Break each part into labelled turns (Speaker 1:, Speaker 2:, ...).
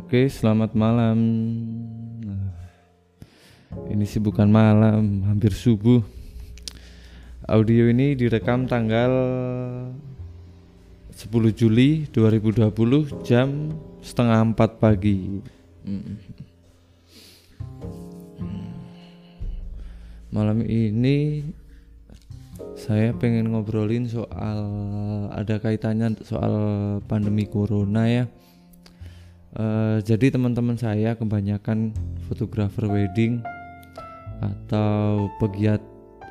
Speaker 1: Oke, selamat malam. Ini sih bukan malam, hampir subuh. Audio ini direkam tanggal 10 Juli 2020 jam setengah empat pagi. Mm. Malam ini saya pengen ngobrolin soal ada kaitannya soal pandemi corona ya. Eh, jadi teman-teman saya kebanyakan fotografer wedding atau pegiat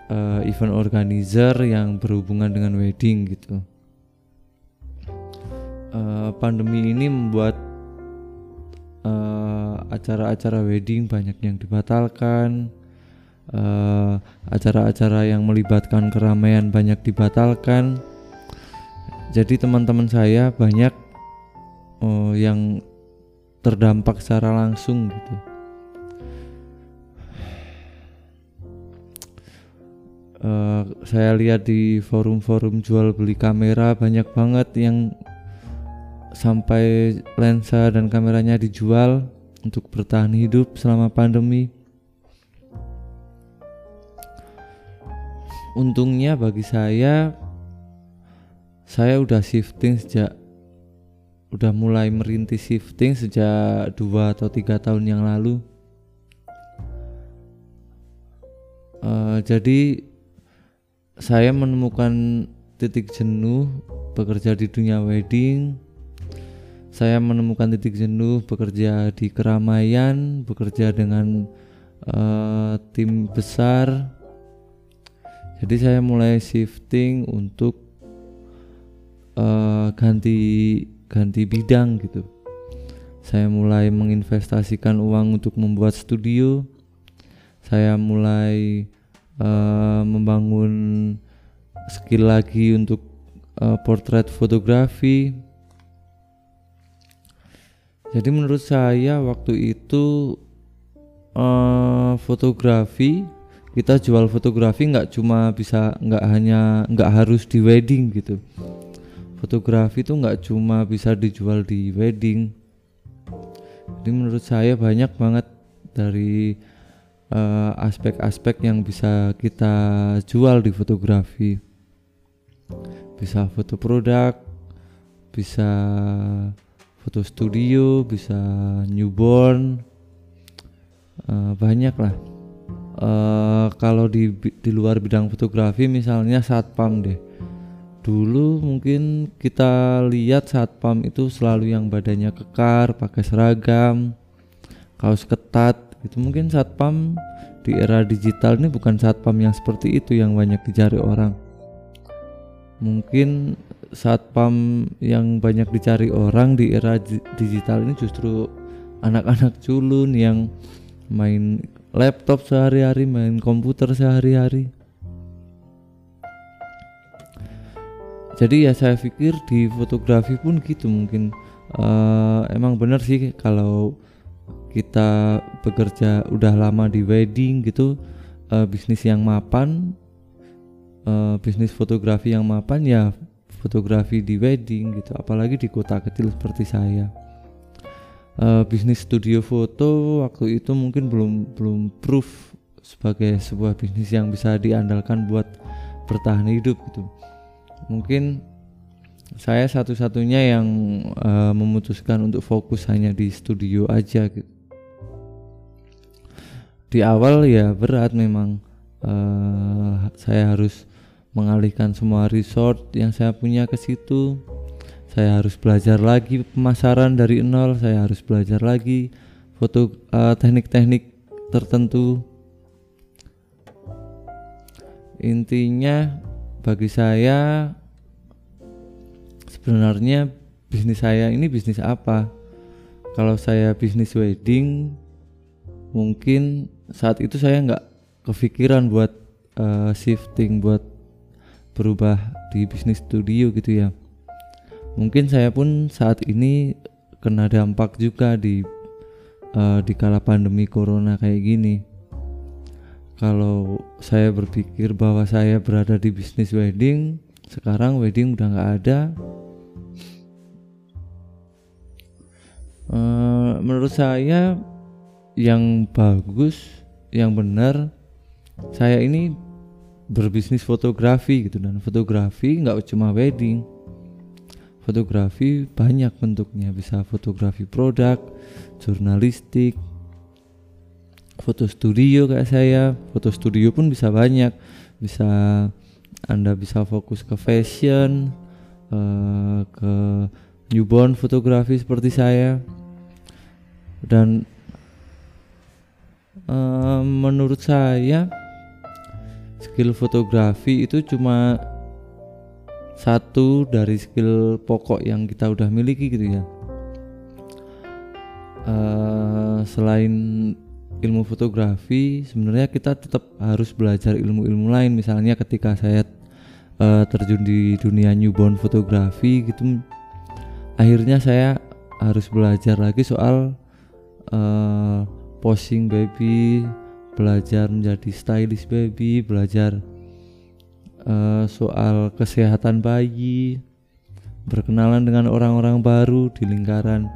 Speaker 1: eh, event organizer yang berhubungan dengan wedding gitu. Eh, pandemi ini membuat acara-acara wedding banyak yang dibatalkan, acara-acara yang melibatkan keramaian banyak dibatalkan. Jadi teman-teman saya banyak eh, yang terdampak secara langsung gitu. Eh, saya lihat di forum-forum jual beli kamera banyak banget yang sampai lensa dan kameranya dijual untuk bertahan hidup selama pandemi. Untungnya bagi saya, saya udah shifting sejak udah mulai merintis shifting sejak dua atau tiga tahun yang lalu. Eh, jadi saya menemukan titik jenuh bekerja di dunia wedding. Saya menemukan titik jenuh bekerja di keramaian, bekerja dengan eh, tim besar. Jadi saya mulai shifting untuk eh, ganti ganti bidang gitu. Saya mulai menginvestasikan uang untuk membuat studio. Saya mulai eh, membangun skill lagi untuk eh, portrait fotografi. Jadi menurut saya waktu itu eh, fotografi kita jual fotografi nggak cuma bisa nggak hanya nggak harus di wedding gitu fotografi itu nggak cuma bisa dijual di wedding. Jadi menurut saya banyak banget dari eh, aspek-aspek yang bisa kita jual di fotografi. Bisa foto produk bisa foto studio bisa newborn eh, banyak lah. Eh, kalau di di luar bidang fotografi misalnya satpam deh dulu mungkin kita lihat satpam itu selalu yang badannya kekar pakai seragam kaos ketat. Itu mungkin satpam di era digital ini bukan satpam yang seperti itu yang banyak dicari orang. Mungkin satpam yang banyak dicari orang di era di- digital ini justru anak-anak culun yang main laptop sehari-hari main komputer sehari-hari jadi ya saya pikir di fotografi pun gitu mungkin. Eh, emang bener sih kalau kita bekerja udah lama di wedding gitu eh, bisnis yang mapan eh, bisnis fotografi yang mapan ya fotografi di wedding gitu apalagi di kota kecil seperti saya. Eh, bisnis studio foto waktu itu mungkin belum belum proof sebagai sebuah bisnis yang bisa diandalkan buat bertahan hidup gitu mungkin saya satu-satunya yang eh, memutuskan untuk fokus hanya di studio aja gitu. Di awal ya berat memang eh, saya harus mengalihkan semua resort yang saya punya ke situ. Saya harus belajar lagi pemasaran dari nol, saya harus belajar lagi foto eh, teknik-teknik tertentu. Intinya bagi saya sebenarnya bisnis saya ini bisnis apa? Kalau saya bisnis wedding mungkin saat itu saya nggak kepikiran buat eh, shifting buat berubah di bisnis studio gitu ya. Mungkin saya pun saat ini kena dampak juga di eh, di kala pandemi corona kayak gini kalau saya berpikir bahwa saya berada di bisnis wedding sekarang wedding udah nggak ada. Uh, menurut saya yang bagus yang benar saya ini berbisnis fotografi gitu. Dan fotografi nggak cuma wedding. Fotografi banyak bentuknya. Bisa fotografi produk jurnalistik foto studio kayak saya foto studio pun bisa banyak. Bisa anda bisa fokus ke fashion uh, ke newborn fotografi seperti saya. Dan uh, menurut saya skill fotografi itu cuma satu dari skill pokok yang kita udah miliki gitu ya. Uh, selain ilmu fotografi sebenarnya kita tetap harus belajar ilmu-ilmu lain misalnya ketika saya uh, terjun di dunia newborn fotografi gitu akhirnya saya harus belajar lagi soal uh, posing baby belajar menjadi stylist baby belajar uh, soal kesehatan bayi, berkenalan dengan orang-orang baru di lingkaran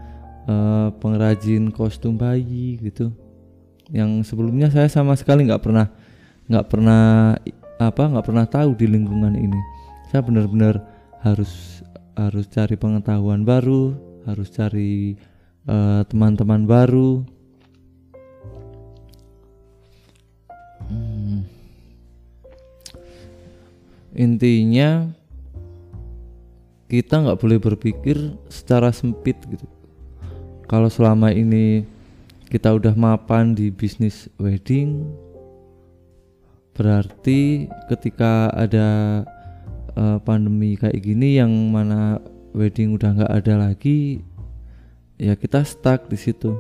Speaker 1: uh, pengrajin kostum bayi gitu. Yang sebelumnya saya sama sekali nggak pernah nggak pernah apa nggak pernah tahu di lingkungan ini. Saya benar-benar harus harus cari pengetahuan baru, harus cari eh, teman-teman uh, baru. Hmm intinya kita nggak boleh berpikir secara sempit gitu kalau selama ini kita udah mapan di bisnis wedding. Berarti ketika ada uh, pandemi kayak gini yang mana wedding udah nggak ada lagi ya kita stuck di situ.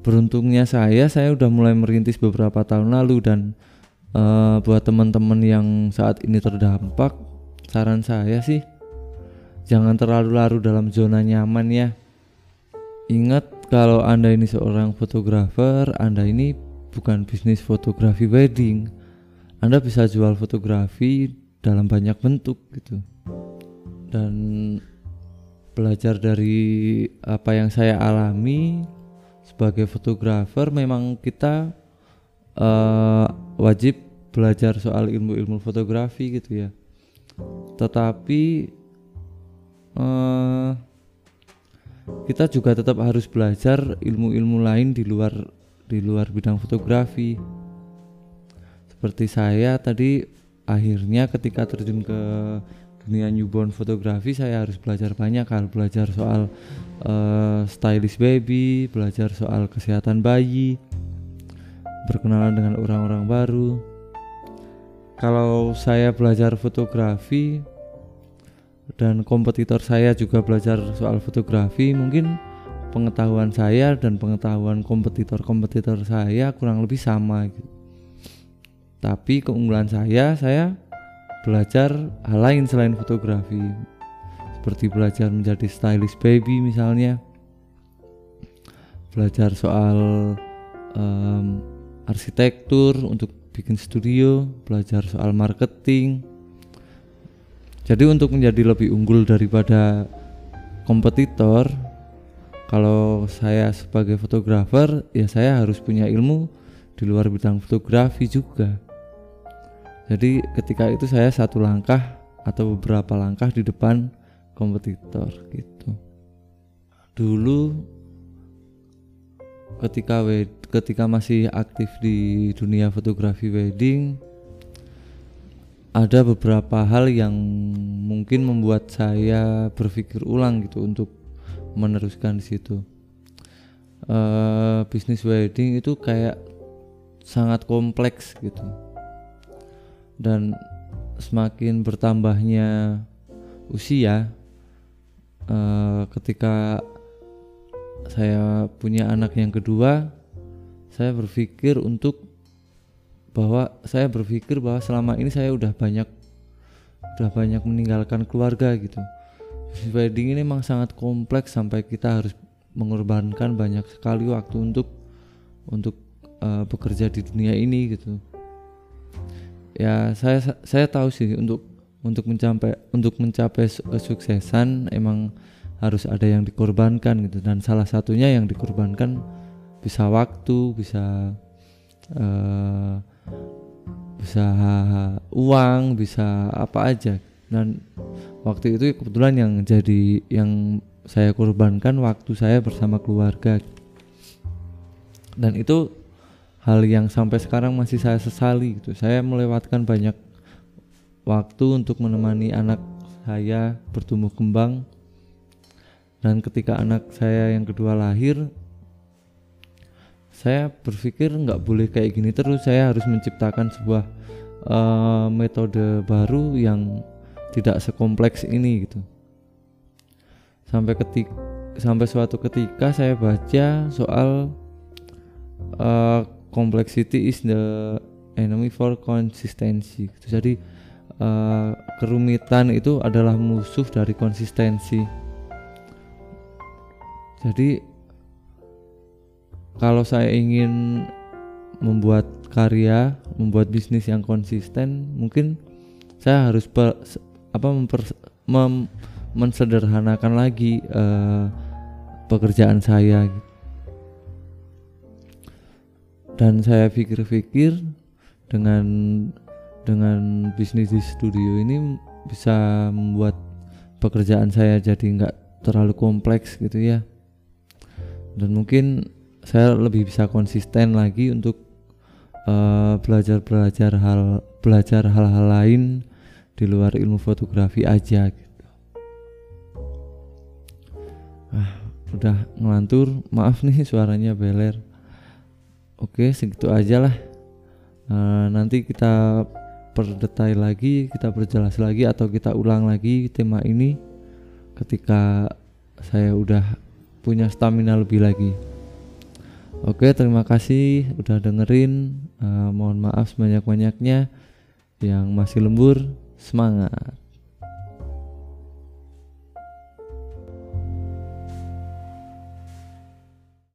Speaker 1: Beruntungnya saya saya udah mulai merintis beberapa tahun lalu dan uh, buat teman-teman yang saat ini terdampak saran saya sih jangan terlalu larut dalam zona nyaman ya ingat kalau anda ini seorang fotografer anda ini bukan bisnis fotografi wedding. Anda bisa jual fotografi dalam banyak bentuk gitu. Dan belajar dari apa yang saya alami sebagai fotografer memang kita uh, wajib belajar soal ilmu-ilmu fotografi gitu ya. Tetapi uh, kita juga tetap harus belajar ilmu-ilmu lain di luar di luar bidang fotografi seperti saya tadi akhirnya ketika terjun ke dunia newborn fotografi saya harus belajar banyak hal belajar soal uh, stylist baby belajar soal kesehatan bayi berkenalan dengan orang-orang baru. Kalau saya belajar fotografi dan kompetitor saya juga belajar soal fotografi, mungkin pengetahuan saya dan pengetahuan kompetitor-kompetitor saya kurang lebih sama gitu. Tapi keunggulan saya, saya belajar hal lain selain fotografi. Seperti belajar menjadi stylist baby misalnya. Belajar soal um, arsitektur, untuk bikin studio, belajar soal marketing. Jadi untuk menjadi lebih unggul daripada kompetitor, kalau saya sebagai fotografer, ya saya harus punya ilmu di luar bidang fotografi juga. Jadi ketika itu saya satu langkah atau beberapa langkah di depan kompetitor gitu. Dulu ketika ketika masih aktif di dunia fotografi wedding ada beberapa hal yang mungkin membuat saya berpikir ulang gitu untuk meneruskan di situ. Uh, bisnis wedding itu kayak sangat kompleks gitu. Dan semakin bertambahnya usia uh, ketika saya punya anak yang kedua saya berpikir untuk bahwa saya berpikir bahwa selama ini saya udah banyak udah banyak meninggalkan keluarga gitu. Wedding ini memang sangat kompleks sampai kita harus mengorbankan banyak sekali waktu untuk untuk uh, bekerja di dunia ini gitu. Ya saya saya tahu sih untuk untuk mencapai untuk mencapai kesuksesan emang harus ada yang dikorbankan gitu. Dan salah satunya yang dikorbankan bisa waktu bisa uh, bisa uang bisa apa aja. Dan waktu itu kebetulan yang jadi yang saya korbankan waktu saya bersama keluarga. Dan itu hal yang sampai sekarang masih saya sesali gitu. Saya melewatkan banyak waktu untuk menemani anak saya bertumbuh kembang. Dan ketika anak saya yang kedua lahir saya berpikir nggak boleh kayak gini terus. Saya harus menciptakan sebuah uh, metode baru yang tidak sekompleks ini gitu. Sampai ketik sampai suatu ketika saya baca soal uh, complexity is the enemy for consistency gitu. jadi uh, kerumitan itu adalah musuh dari konsistensi. Jadi kalau saya ingin membuat karya, membuat bisnis yang konsisten, mungkin saya harus per, apa memper, mem, mensederhanakan lagi uh, pekerjaan saya. Dan saya pikir-pikir dengan dengan bisnis di studio ini bisa membuat pekerjaan saya jadi nggak terlalu kompleks gitu ya dan mungkin saya lebih bisa konsisten lagi untuk uh, belajar belajar hal belajar hal-hal lain di luar ilmu fotografi aja gitu. Ah, udah ngelantur, maaf nih suaranya beler. Oke, segitu aja lah. Uh, nanti kita perdetail lagi, kita perjelas lagi atau kita ulang lagi tema ini ketika saya udah punya stamina lebih lagi. Oke, terima kasih udah dengerin. Uh, mohon maaf sebanyak-banyaknya yang masih lembur. Semangat.